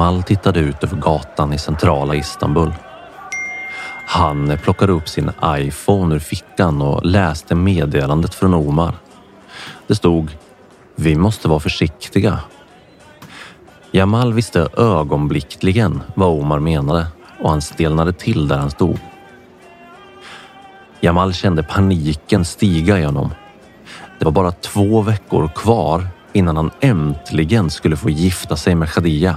Jamal tittade ut över gatan i centrala Istanbul. Han plockade upp sin iPhone ur fickan och läste meddelandet från Omar. Det stod Vi måste vara försiktiga. Jamal visste ögonblickligen vad Omar menade och han stelnade till där han stod. Jamal kände paniken stiga i honom. Det var bara två veckor kvar innan han äntligen skulle få gifta sig med Khadija.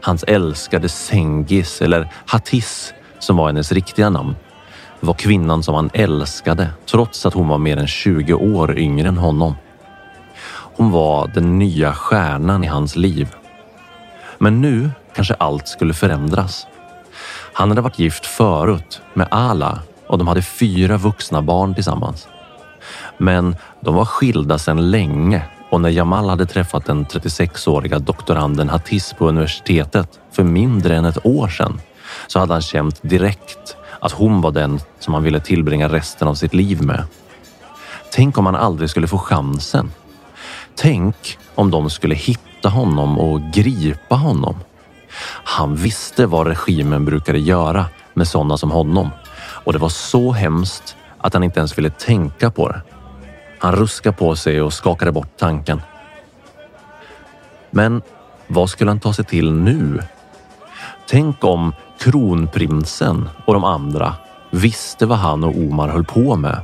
Hans älskade Sengis, eller Hatis som var hennes riktiga namn, var kvinnan som han älskade trots att hon var mer än 20 år yngre än honom. Hon var den nya stjärnan i hans liv. Men nu kanske allt skulle förändras. Han hade varit gift förut med Ala och de hade fyra vuxna barn tillsammans. Men de var skilda sedan länge och när Jamal hade träffat den 36-åriga doktoranden Hatis på universitetet för mindre än ett år sedan så hade han känt direkt att hon var den som han ville tillbringa resten av sitt liv med. Tänk om han aldrig skulle få chansen. Tänk om de skulle hitta honom och gripa honom. Han visste vad regimen brukade göra med sådana som honom och det var så hemskt att han inte ens ville tänka på det. Han ruskade på sig och skakade bort tanken. Men vad skulle han ta sig till nu? Tänk om kronprinsen och de andra visste vad han och Omar höll på med.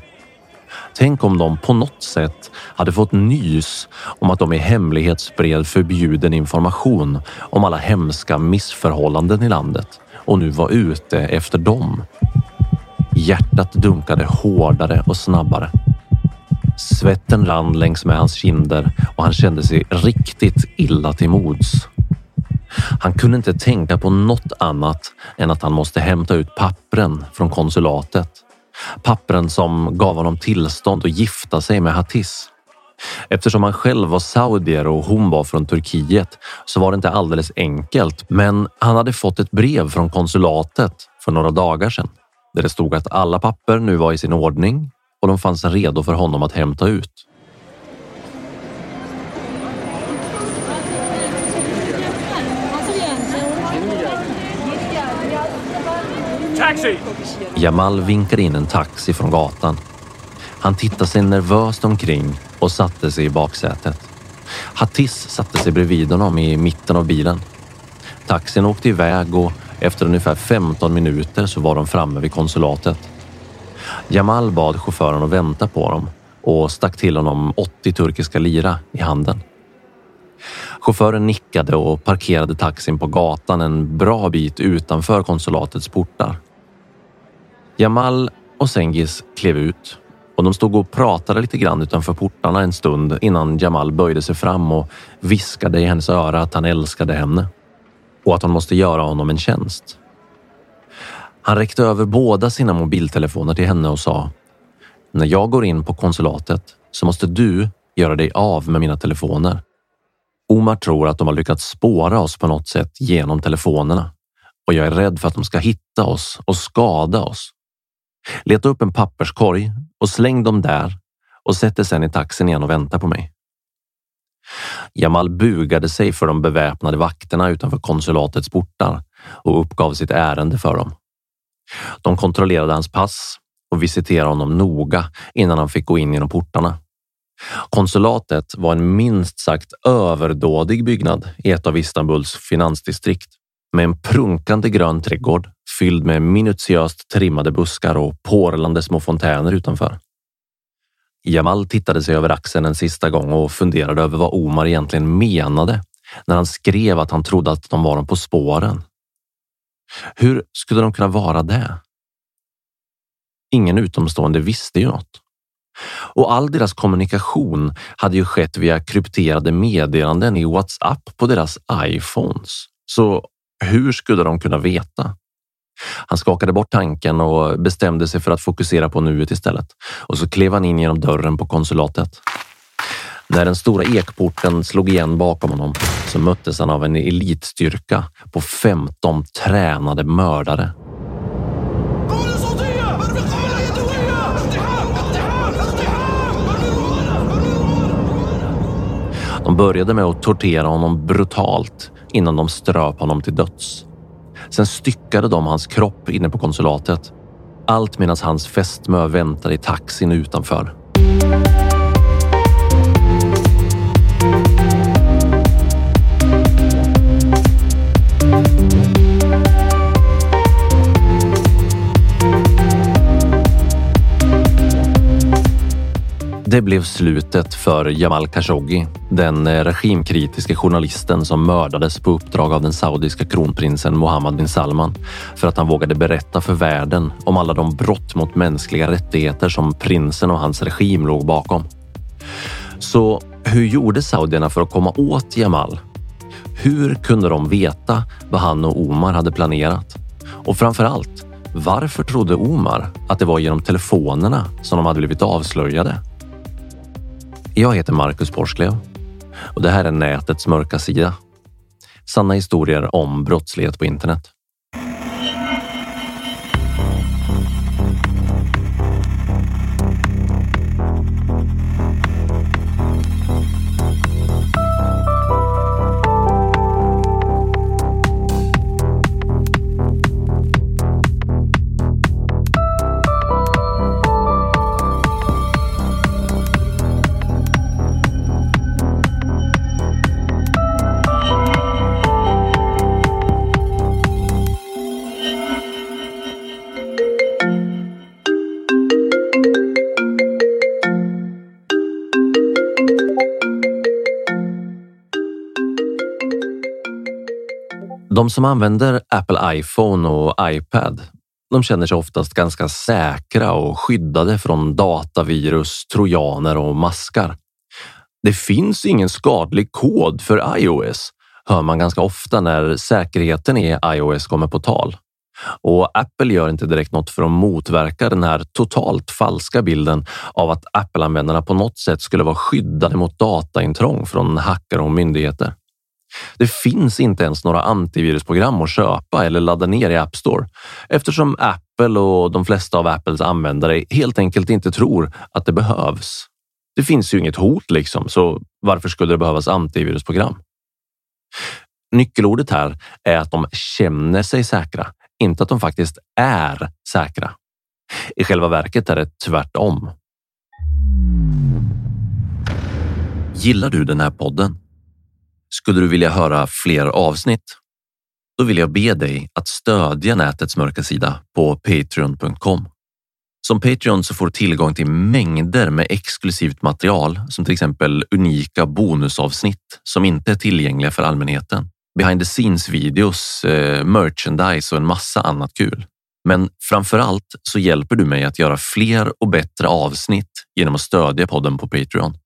Tänk om de på något sätt hade fått nys om att de i hemlighet spred förbjuden information om alla hemska missförhållanden i landet och nu var ute efter dem. Hjärtat dunkade hårdare och snabbare. Svetten rann längs med hans kinder och han kände sig riktigt illa till mods. Han kunde inte tänka på något annat än att han måste hämta ut pappren från konsulatet. Pappren som gav honom tillstånd att gifta sig med Hatis. Eftersom han själv var saudier och hon var från Turkiet så var det inte alldeles enkelt. Men han hade fått ett brev från konsulatet för några dagar sedan där det stod att alla papper nu var i sin ordning och de fanns redo för honom att hämta ut. Taxi! Jamal vinkar in en taxi från gatan. Han tittar sig nervöst omkring och satte sig i baksätet. Hattis satte sig bredvid honom i mitten av bilen. Taxin åkte iväg och efter ungefär 15 minuter så var de framme vid konsulatet. Jamal bad chauffören att vänta på dem och stack till honom 80 turkiska lira i handen. Chauffören nickade och parkerade taxin på gatan en bra bit utanför konsulatets portar. Jamal och Sengis klev ut och de stod och pratade lite grann utanför portarna en stund innan Jamal böjde sig fram och viskade i hennes öra att han älskade henne och att hon måste göra honom en tjänst. Han räckte över båda sina mobiltelefoner till henne och sa När jag går in på konsulatet så måste du göra dig av med mina telefoner. Omar tror att de har lyckats spåra oss på något sätt genom telefonerna och jag är rädd för att de ska hitta oss och skada oss. Leta upp en papperskorg och släng dem där och sätt dig sedan i taxin igen och vänta på mig. Jamal bugade sig för de beväpnade vakterna utanför konsulatets portar och uppgav sitt ärende för dem. De kontrollerade hans pass och visiterade honom noga innan han fick gå in genom portarna. Konsulatet var en minst sagt överdådig byggnad i ett av Istanbuls finansdistrikt med en prunkande grön trädgård fylld med minutiöst trimmade buskar och porlande små fontäner utanför. Jamal tittade sig över axeln en sista gång och funderade över vad Omar egentligen menade när han skrev att han trodde att de var på spåren. Hur skulle de kunna vara det? Ingen utomstående visste ju något. Och all deras kommunikation hade ju skett via krypterade meddelanden i Whatsapp på deras iPhones. Så hur skulle de kunna veta? Han skakade bort tanken och bestämde sig för att fokusera på nuet istället. Och så klev han in genom dörren på konsulatet. När den stora ekporten slog igen bakom honom så möttes han av en elitstyrka på 15 tränade mördare. De började med att tortera honom brutalt innan de ströp honom till döds. Sen styckade de hans kropp inne på konsulatet. Allt medan hans fästmö väntade i taxin utanför. Det blev slutet för Jamal Khashoggi, den eh, regimkritiske journalisten som mördades på uppdrag av den saudiska kronprinsen Mohammed bin Salman för att han vågade berätta för världen om alla de brott mot mänskliga rättigheter som prinsen och hans regim låg bakom. Så hur gjorde saudierna för att komma åt Jamal? Hur kunde de veta vad han och Omar hade planerat? Och framför allt, varför trodde Omar att det var genom telefonerna som de hade blivit avslöjade? Jag heter Marcus Borsklev och det här är nätets mörka sida. Sanna historier om brottslighet på internet. De som använder Apple iPhone och iPad, de känner sig oftast ganska säkra och skyddade från datavirus, trojaner och maskar. Det finns ingen skadlig kod för iOS, hör man ganska ofta när säkerheten i iOS kommer på tal. Och Apple gör inte direkt något för att motverka den här totalt falska bilden av att Apple-användarna på något sätt skulle vara skyddade mot dataintrång från hackare och myndigheter. Det finns inte ens några antivirusprogram att köpa eller ladda ner i App Store eftersom Apple och de flesta av Apples användare helt enkelt inte tror att det behövs. Det finns ju inget hot liksom, så varför skulle det behövas antivirusprogram? Nyckelordet här är att de känner sig säkra inte att de faktiskt är säkra. I själva verket är det tvärtom. Gillar du den här podden? Skulle du vilja höra fler avsnitt? Då vill jag be dig att stödja nätets mörka sida på patreon.com. Som Patreon så får du tillgång till mängder med exklusivt material som till exempel unika bonusavsnitt som inte är tillgängliga för allmänheten. Behind the scenes videos, eh, merchandise och en massa annat kul. Men framför allt så hjälper du mig att göra fler och bättre avsnitt genom att stödja podden på Patreon.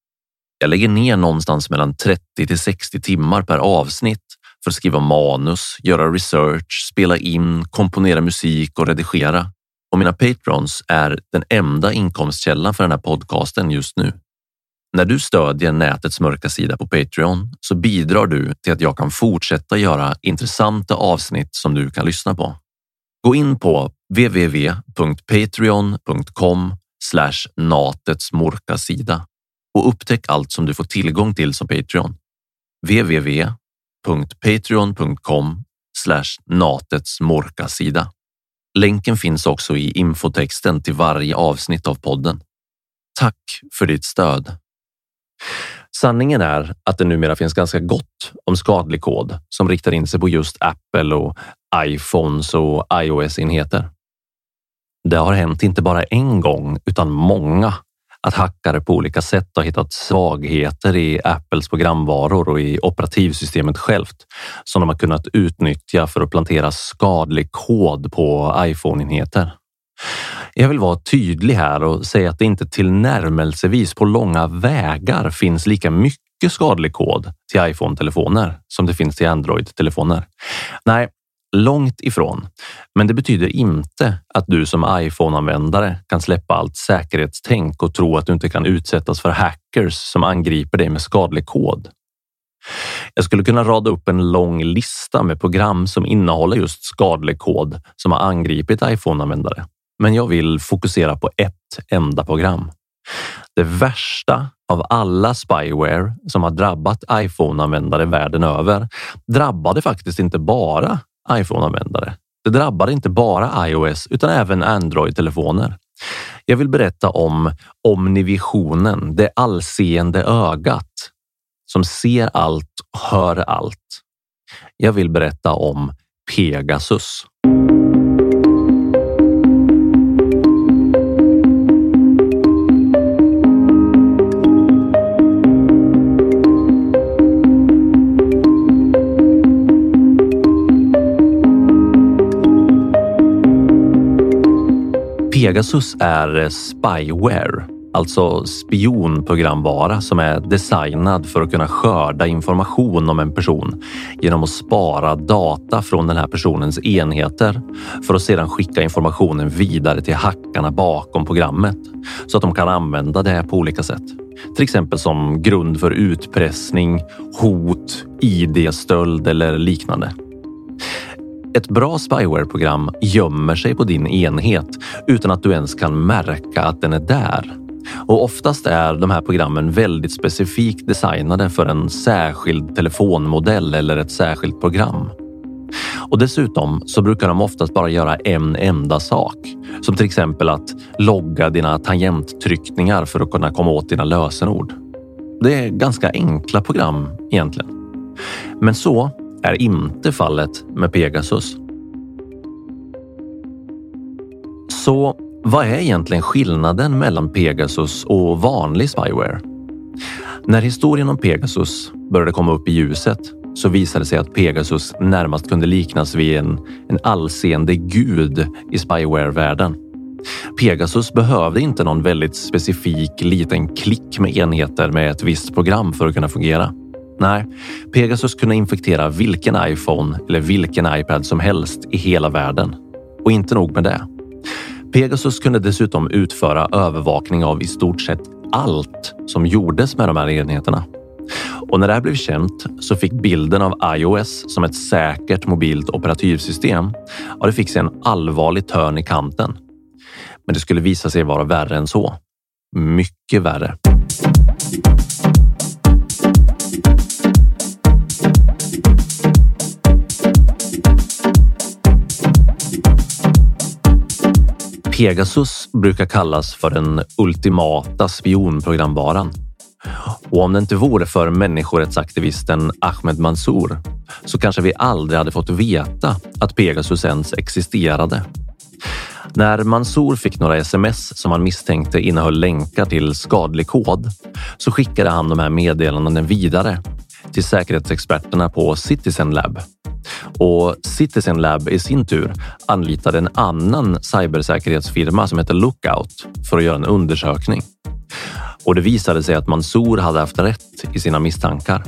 Jag lägger ner någonstans mellan 30 till 60 timmar per avsnitt för att skriva manus, göra research, spela in, komponera musik och redigera. Och mina patrons är den enda inkomstkällan för den här podcasten just nu. När du stödjer nätets mörka sida på Patreon så bidrar du till att jag kan fortsätta göra intressanta avsnitt som du kan lyssna på. Gå in på www.patreon.com natets mörka sida och upptäck allt som du får tillgång till som Patreon. www.patreon.com natets sida. Länken finns också i infotexten till varje avsnitt av podden. Tack för ditt stöd. Sanningen är att det numera finns ganska gott om skadlig kod som riktar in sig på just Apple och iPhones och iOS-enheter. Det har hänt inte bara en gång utan många att hackare på olika sätt har hittat svagheter i Apples programvaror och i operativsystemet självt som de har kunnat utnyttja för att plantera skadlig kod på iPhone-enheter. Jag vill vara tydlig här och säga att det inte tillnärmelsevis på långa vägar finns lika mycket skadlig kod till iPhone-telefoner som det finns till Android-telefoner. Nej, långt ifrån. Men det betyder inte att du som iPhone-användare kan släppa allt säkerhetstänk och tro att du inte kan utsättas för hackers som angriper dig med skadlig kod. Jag skulle kunna rada upp en lång lista med program som innehåller just skadlig kod som har angripit iPhone-användare. Men jag vill fokusera på ett enda program. Det värsta av alla spyware som har drabbat iPhone-användare världen över drabbade faktiskt inte bara iPhone-användare. Det drabbar inte bara iOS utan även Android-telefoner. Jag vill berätta om omnivisionen, det allseende ögat som ser allt och hör allt. Jag vill berätta om Pegasus. Pegasus är eh, spyware, alltså spionprogramvara som är designad för att kunna skörda information om en person genom att spara data från den här personens enheter för att sedan skicka informationen vidare till hackarna bakom programmet så att de kan använda det på olika sätt. Till exempel som grund för utpressning, hot, ID-stöld eller liknande. Ett bra spyware-program gömmer sig på din enhet utan att du ens kan märka att den är där. Och oftast är de här programmen väldigt specifikt designade för en särskild telefonmodell eller ett särskilt program. Och dessutom så brukar de oftast bara göra en enda sak. Som till exempel att logga dina tangenttryckningar för att kunna komma åt dina lösenord. Det är ganska enkla program egentligen. Men så är inte fallet med Pegasus. Så vad är egentligen skillnaden mellan Pegasus och vanlig spyware? När historien om Pegasus började komma upp i ljuset så visade det sig att Pegasus närmast kunde liknas vid en, en allseende gud i spyware-världen. Pegasus behövde inte någon väldigt specifik liten klick med enheter med ett visst program för att kunna fungera. Nej, Pegasus kunde infektera vilken iPhone eller vilken iPad som helst i hela världen. Och inte nog med det. Pegasus kunde dessutom utföra övervakning av i stort sett allt som gjordes med de här enheterna. Och när det här blev känt så fick bilden av iOS som ett säkert mobilt operativsystem, ja, det fick sig en allvarlig törn i kanten. Men det skulle visa sig vara värre än så. Mycket värre. Pegasus brukar kallas för den ultimata spionprogramvaran. Och om det inte vore för människorättsaktivisten Ahmed Mansour så kanske vi aldrig hade fått veta att Pegasus ens existerade. När Mansour fick några sms som han misstänkte innehöll länkar till skadlig kod så skickade han de här meddelandena vidare till säkerhetsexperterna på Citizen Lab. Och Citizen Lab i sin tur anlitade en annan cybersäkerhetsfirma som heter Lookout för att göra en undersökning. Och det visade sig att Mansour hade haft rätt i sina misstankar.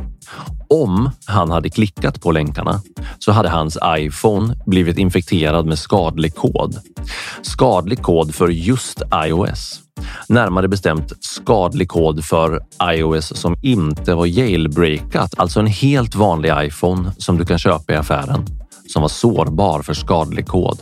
Om han hade klickat på länkarna så hade hans iPhone blivit infekterad med skadlig kod. Skadlig kod för just iOS. Närmare bestämt skadlig kod för iOS som inte var jailbreakat, alltså en helt vanlig iPhone som du kan köpa i affären som var sårbar för skadlig kod.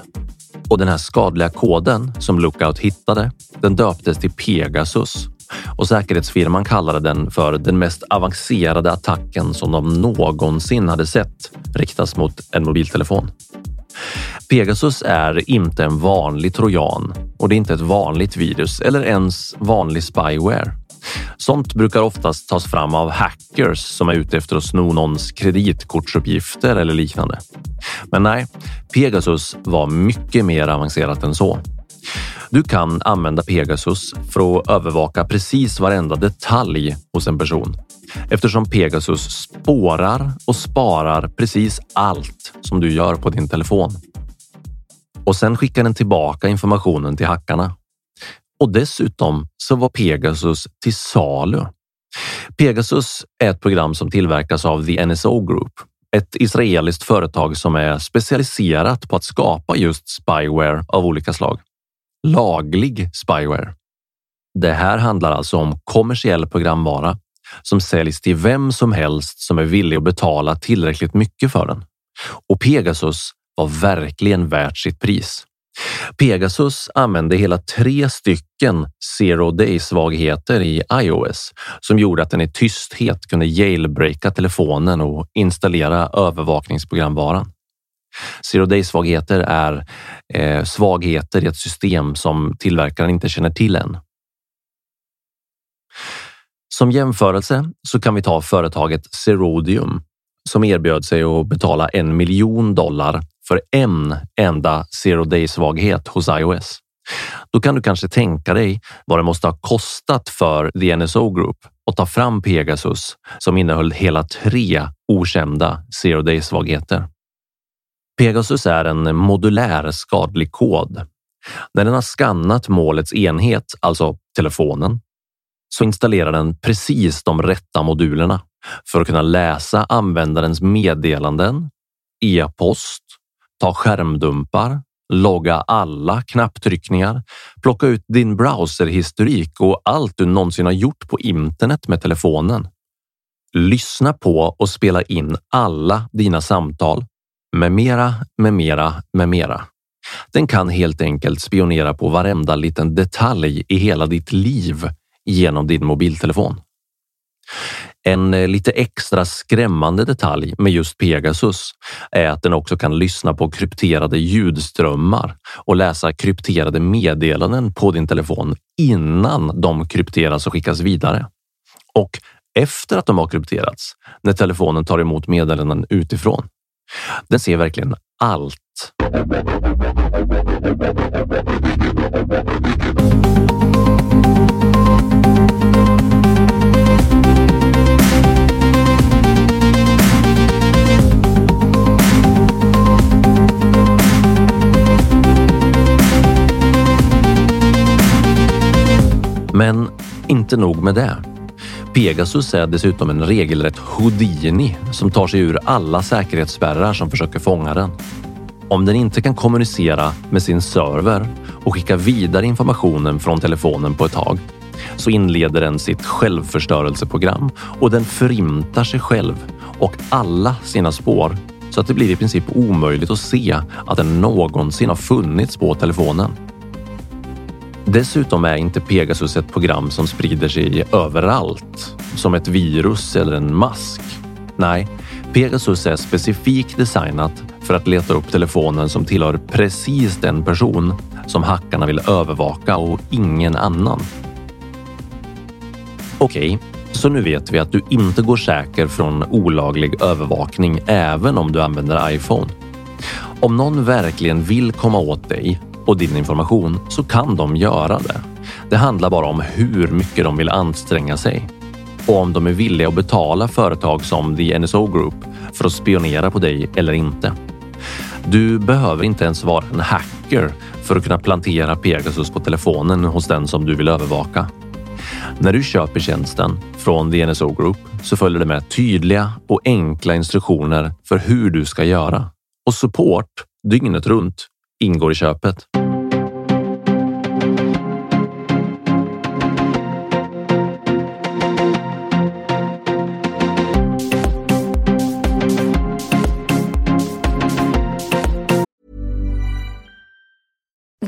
Och den här skadliga koden som Lookout hittade, den döptes till Pegasus och säkerhetsfirman kallade den för den mest avancerade attacken som de någonsin hade sett riktas mot en mobiltelefon. Pegasus är inte en vanlig trojan och det är inte ett vanligt virus eller ens vanlig spyware. Sånt brukar oftast tas fram av hackers som är ute efter att sno någons kreditkortsuppgifter eller liknande. Men nej, Pegasus var mycket mer avancerat än så. Du kan använda Pegasus för att övervaka precis varenda detalj hos en person eftersom Pegasus spårar och sparar precis allt som du gör på din telefon. Och sen skickar den tillbaka informationen till hackarna. Och dessutom så var Pegasus till salu. Pegasus är ett program som tillverkas av The NSO Group, ett israeliskt företag som är specialiserat på att skapa just spyware av olika slag laglig spyware. Det här handlar alltså om kommersiell programvara som säljs till vem som helst som är villig att betala tillräckligt mycket för den. Och Pegasus var verkligen värt sitt pris. Pegasus använde hela tre stycken zero day svagheter i iOS som gjorde att den i tysthet kunde jailbreaka telefonen och installera övervakningsprogramvaran. Zero day-svagheter är eh, svagheter i ett system som tillverkaren inte känner till än. Som jämförelse så kan vi ta företaget Zerodium som erbjöd sig att betala en miljon dollar för en enda zero day svaghet hos iOS. Då kan du kanske tänka dig vad det måste ha kostat för The NSO Group att ta fram Pegasus som innehöll hela tre okända zero day svagheter. Pegasus är en modulär skadlig kod. När den har skannat målets enhet, alltså telefonen, så installerar den precis de rätta modulerna för att kunna läsa användarens meddelanden, e-post, ta skärmdumpar, logga alla knapptryckningar, plocka ut din browserhistorik och allt du någonsin har gjort på internet med telefonen. Lyssna på och spela in alla dina samtal med mera, med mera, med mera. Den kan helt enkelt spionera på varenda liten detalj i hela ditt liv genom din mobiltelefon. En eh, lite extra skrämmande detalj med just Pegasus är att den också kan lyssna på krypterade ljudströmmar och läsa krypterade meddelanden på din telefon innan de krypteras och skickas vidare. Och efter att de har krypterats, när telefonen tar emot meddelanden utifrån. Den ser verkligen allt. Men inte nog med det. Pegasus är dessutom en regelrätt Houdini som tar sig ur alla säkerhetsspärrar som försöker fånga den. Om den inte kan kommunicera med sin server och skicka vidare informationen från telefonen på ett tag så inleder den sitt självförstörelseprogram och den förintar sig själv och alla sina spår så att det blir i princip omöjligt att se att den någonsin har funnits på telefonen. Dessutom är inte Pegasus ett program som sprider sig överallt, som ett virus eller en mask. Nej, Pegasus är specifikt designat för att leta upp telefonen som tillhör precis den person som hackarna vill övervaka och ingen annan. Okej, okay, så nu vet vi att du inte går säker från olaglig övervakning även om du använder iPhone. Om någon verkligen vill komma åt dig och din information så kan de göra det. Det handlar bara om hur mycket de vill anstränga sig och om de är villiga att betala företag som The NSO Group för att spionera på dig eller inte. Du behöver inte ens vara en hacker för att kunna plantera Pegasus på telefonen hos den som du vill övervaka. När du köper tjänsten från The NSO Group så följer det med tydliga och enkla instruktioner för hur du ska göra och support dygnet runt ingår i köpet.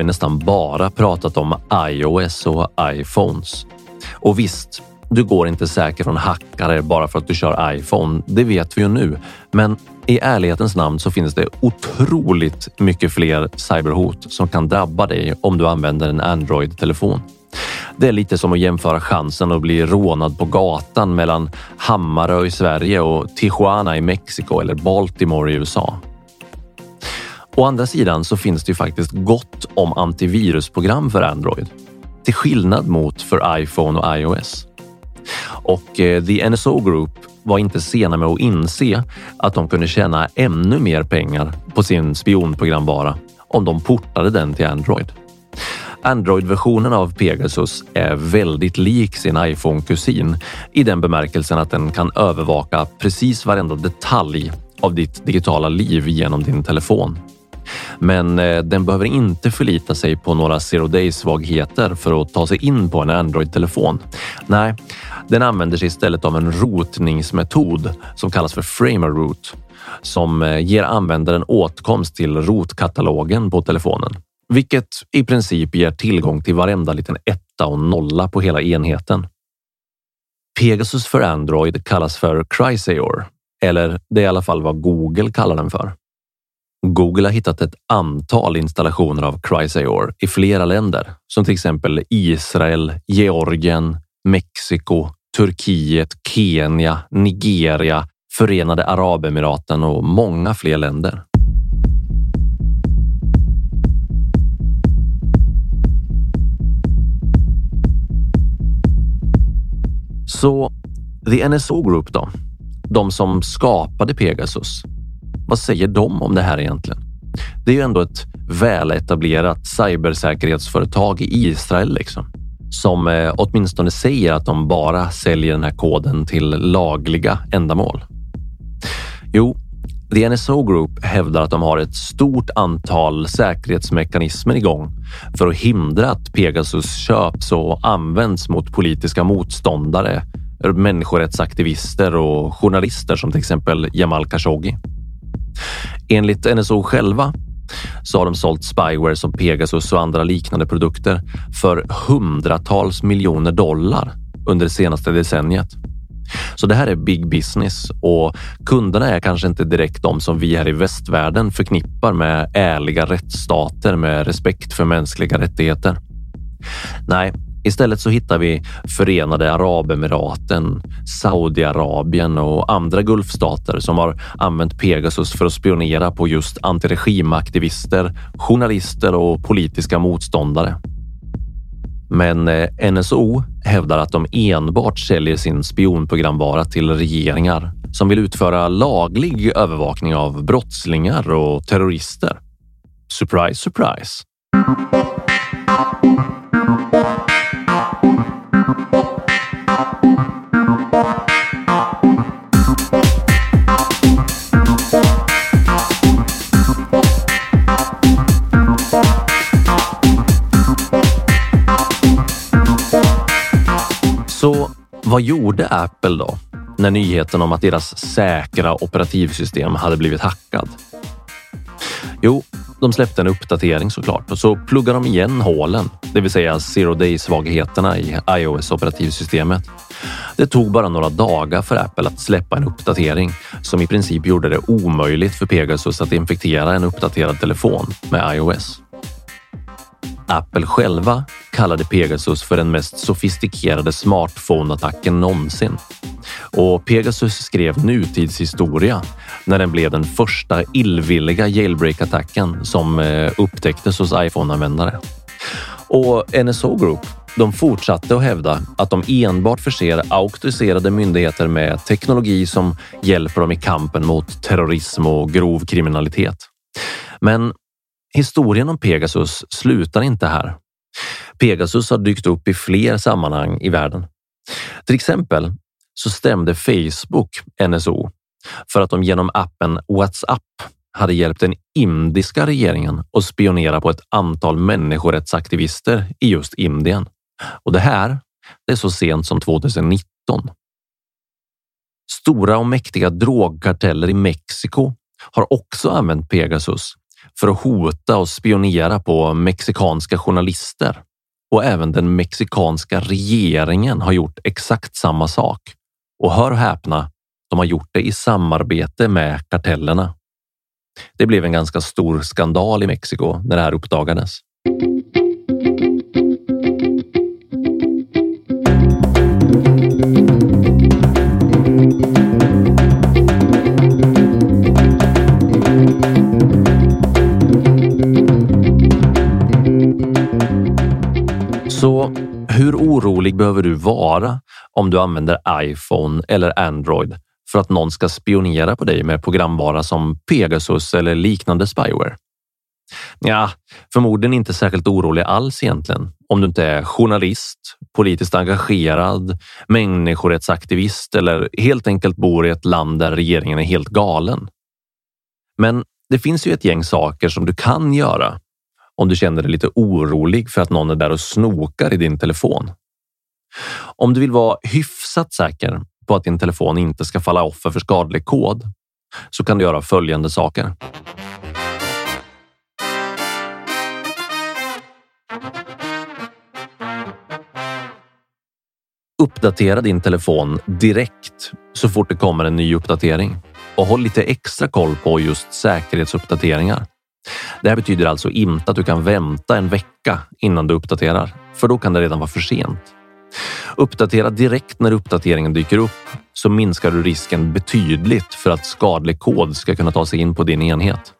Vi nästan bara pratat om iOS och iPhones. Och visst, du går inte säker från hackare bara för att du kör iPhone. Det vet vi ju nu. Men i ärlighetens namn så finns det otroligt mycket fler cyberhot som kan drabba dig om du använder en Android-telefon. Det är lite som att jämföra chansen att bli rånad på gatan mellan Hammarö i Sverige och Tijuana i Mexiko eller Baltimore i USA. Å andra sidan så finns det ju faktiskt gott om antivirusprogram för Android. Till skillnad mot för iPhone och iOS. Och eh, The NSO Group var inte sena med att inse att de kunde tjäna ännu mer pengar på sin spionprogramvara om de portade den till Android. Android-versionen av Pegasus är väldigt lik sin iPhone-kusin i den bemärkelsen att den kan övervaka precis varenda detalj av ditt digitala liv genom din telefon. Men eh, den behöver inte förlita sig på några zero day svagheter för att ta sig in på en Android-telefon. Nej, den använder sig istället av en rotningsmetod som kallas för Framer Root som eh, ger användaren åtkomst till rotkatalogen på telefonen, vilket i princip ger tillgång till varenda liten etta och nolla på hela enheten. Pegasus för Android kallas för Chrysaor, eller det är i alla fall vad Google kallar den för. Google har hittat ett antal installationer av Chrysaor i flera länder, som till exempel Israel, Georgien, Mexiko, Turkiet, Kenya, Nigeria, Förenade Arabemiraten och många fler länder. Så The NSO Group då? De som skapade Pegasus vad säger de om det här egentligen? Det är ju ändå ett väletablerat cybersäkerhetsföretag i Israel liksom, som eh, åtminstone säger att de bara säljer den här koden till lagliga ändamål. Jo, The NSO Group hävdar att de har ett stort antal säkerhetsmekanismer igång för att hindra att Pegasus köps och används mot politiska motståndare, människorättsaktivister och journalister som till exempel Jamal Khashoggi. Enligt NSO själva så har de sålt spyware som Pegasus och andra liknande produkter för hundratals miljoner dollar under det senaste decenniet. Så det här är big business och kunderna är kanske inte direkt de som vi här i västvärlden förknippar med ärliga rättsstater med respekt för mänskliga rättigheter. Nej, Istället så hittar vi Förenade Arabemiraten, Saudiarabien och andra Gulfstater som har använt Pegasus för att spionera på just antiregimaktivister, journalister och politiska motståndare. Men eh, NSO hävdar att de enbart säljer sin spionprogramvara till regeringar som vill utföra laglig övervakning av brottslingar och terrorister. Surprise, surprise! Så vad gjorde Apple då när nyheten om att deras säkra operativsystem hade blivit hackad? Jo, de släppte en uppdatering såklart och så pluggade de igen hålen, det vill säga zero day svagheterna i iOS operativsystemet. Det tog bara några dagar för Apple att släppa en uppdatering som i princip gjorde det omöjligt för Pegasus att infektera en uppdaterad telefon med iOS. Apple själva kallade Pegasus för den mest sofistikerade smartphone-attacken någonsin. Och Pegasus skrev nutidshistoria när den blev den första illvilliga jailbreak-attacken som eh, upptäcktes hos iPhone-användare. Och NSO Group de fortsatte att hävda att de enbart förser auktoriserade myndigheter med teknologi som hjälper dem i kampen mot terrorism och grov kriminalitet. Men historien om Pegasus slutar inte här. Pegasus har dykt upp i fler sammanhang i världen. Till exempel så stämde Facebook NSO för att de genom appen WhatsApp hade hjälpt den indiska regeringen att spionera på ett antal människorättsaktivister i just Indien. Och det här det är så sent som 2019. Stora och mäktiga drogkarteller i Mexiko har också använt Pegasus för att hota och spionera på mexikanska journalister. Och även den mexikanska regeringen har gjort exakt samma sak. Och hör och häpna, de har gjort det i samarbete med kartellerna. Det blev en ganska stor skandal i Mexiko när det här uppdagades. Så hur orolig behöver du vara om du använder iPhone eller Android för att någon ska spionera på dig med programvara som Pegasus eller liknande spyware? Ja, förmodligen inte särskilt orolig alls egentligen. Om du inte är journalist, politiskt engagerad, människorättsaktivist eller helt enkelt bor i ett land där regeringen är helt galen. Men det finns ju ett gäng saker som du kan göra om du känner dig lite orolig för att någon är där och snokar i din telefon. Om du vill vara hyfsat säker på att din telefon inte ska falla offer för skadlig kod så kan du göra följande saker. Uppdatera din telefon direkt så fort det kommer en ny uppdatering och håll lite extra koll på just säkerhetsuppdateringar. Det här betyder alltså inte att du kan vänta en vecka innan du uppdaterar, för då kan det redan vara för sent. Uppdatera direkt när uppdateringen dyker upp så minskar du risken betydligt för att skadlig kod ska kunna ta sig in på din enhet.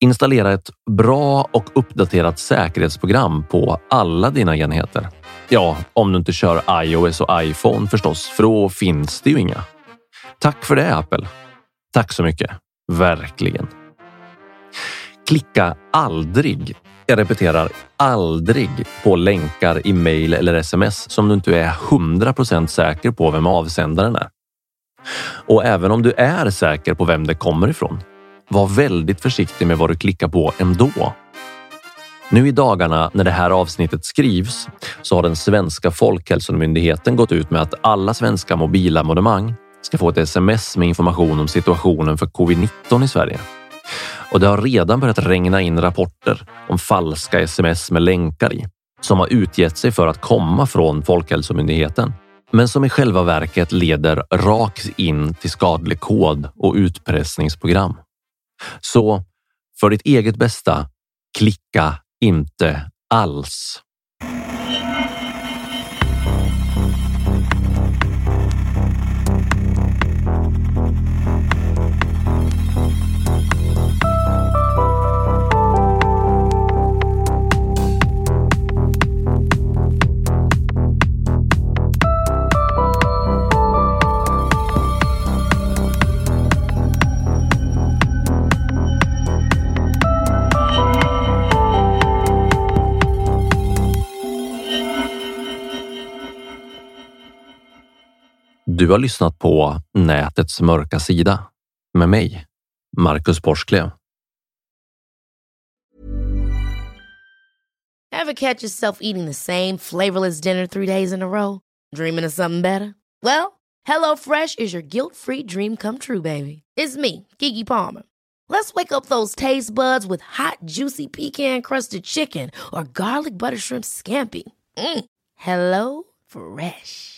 Installera ett bra och uppdaterat säkerhetsprogram på alla dina enheter. Ja, om du inte kör iOS och iPhone förstås, för då finns det ju inga. Tack för det Apple. Tack så mycket. Verkligen. Klicka aldrig, jag repeterar aldrig, på länkar i mejl eller sms som du inte är 100% säker på vem avsändaren är. Och även om du är säker på vem det kommer ifrån, var väldigt försiktig med vad du klickar på ändå. Nu i dagarna när det här avsnittet skrivs så har den svenska Folkhälsomyndigheten gått ut med att alla svenska mobilabonnemang ska få ett sms med information om situationen för covid-19 i Sverige. Och det har redan börjat regna in rapporter om falska sms med länkar i som har utgett sig för att komma från Folkhälsomyndigheten. men som i själva verket leder rakt in till skadlig kod och utpressningsprogram. Så för ditt eget bästa, klicka inte alls. Du har lyssnat på Nätets mörka sida med mig, Marcus Borsklev. Ever catch yourself eating the same flavorless dinner three days in a row? Dreaming of something better? Well, Hello Fresh is your guilt-free dream come true, baby. It's me, Gigi Palmer. Let's wake up those taste buds with hot, juicy pecan-crusted chicken or garlic butter shrimp scampi. Mm. Hello Fresh.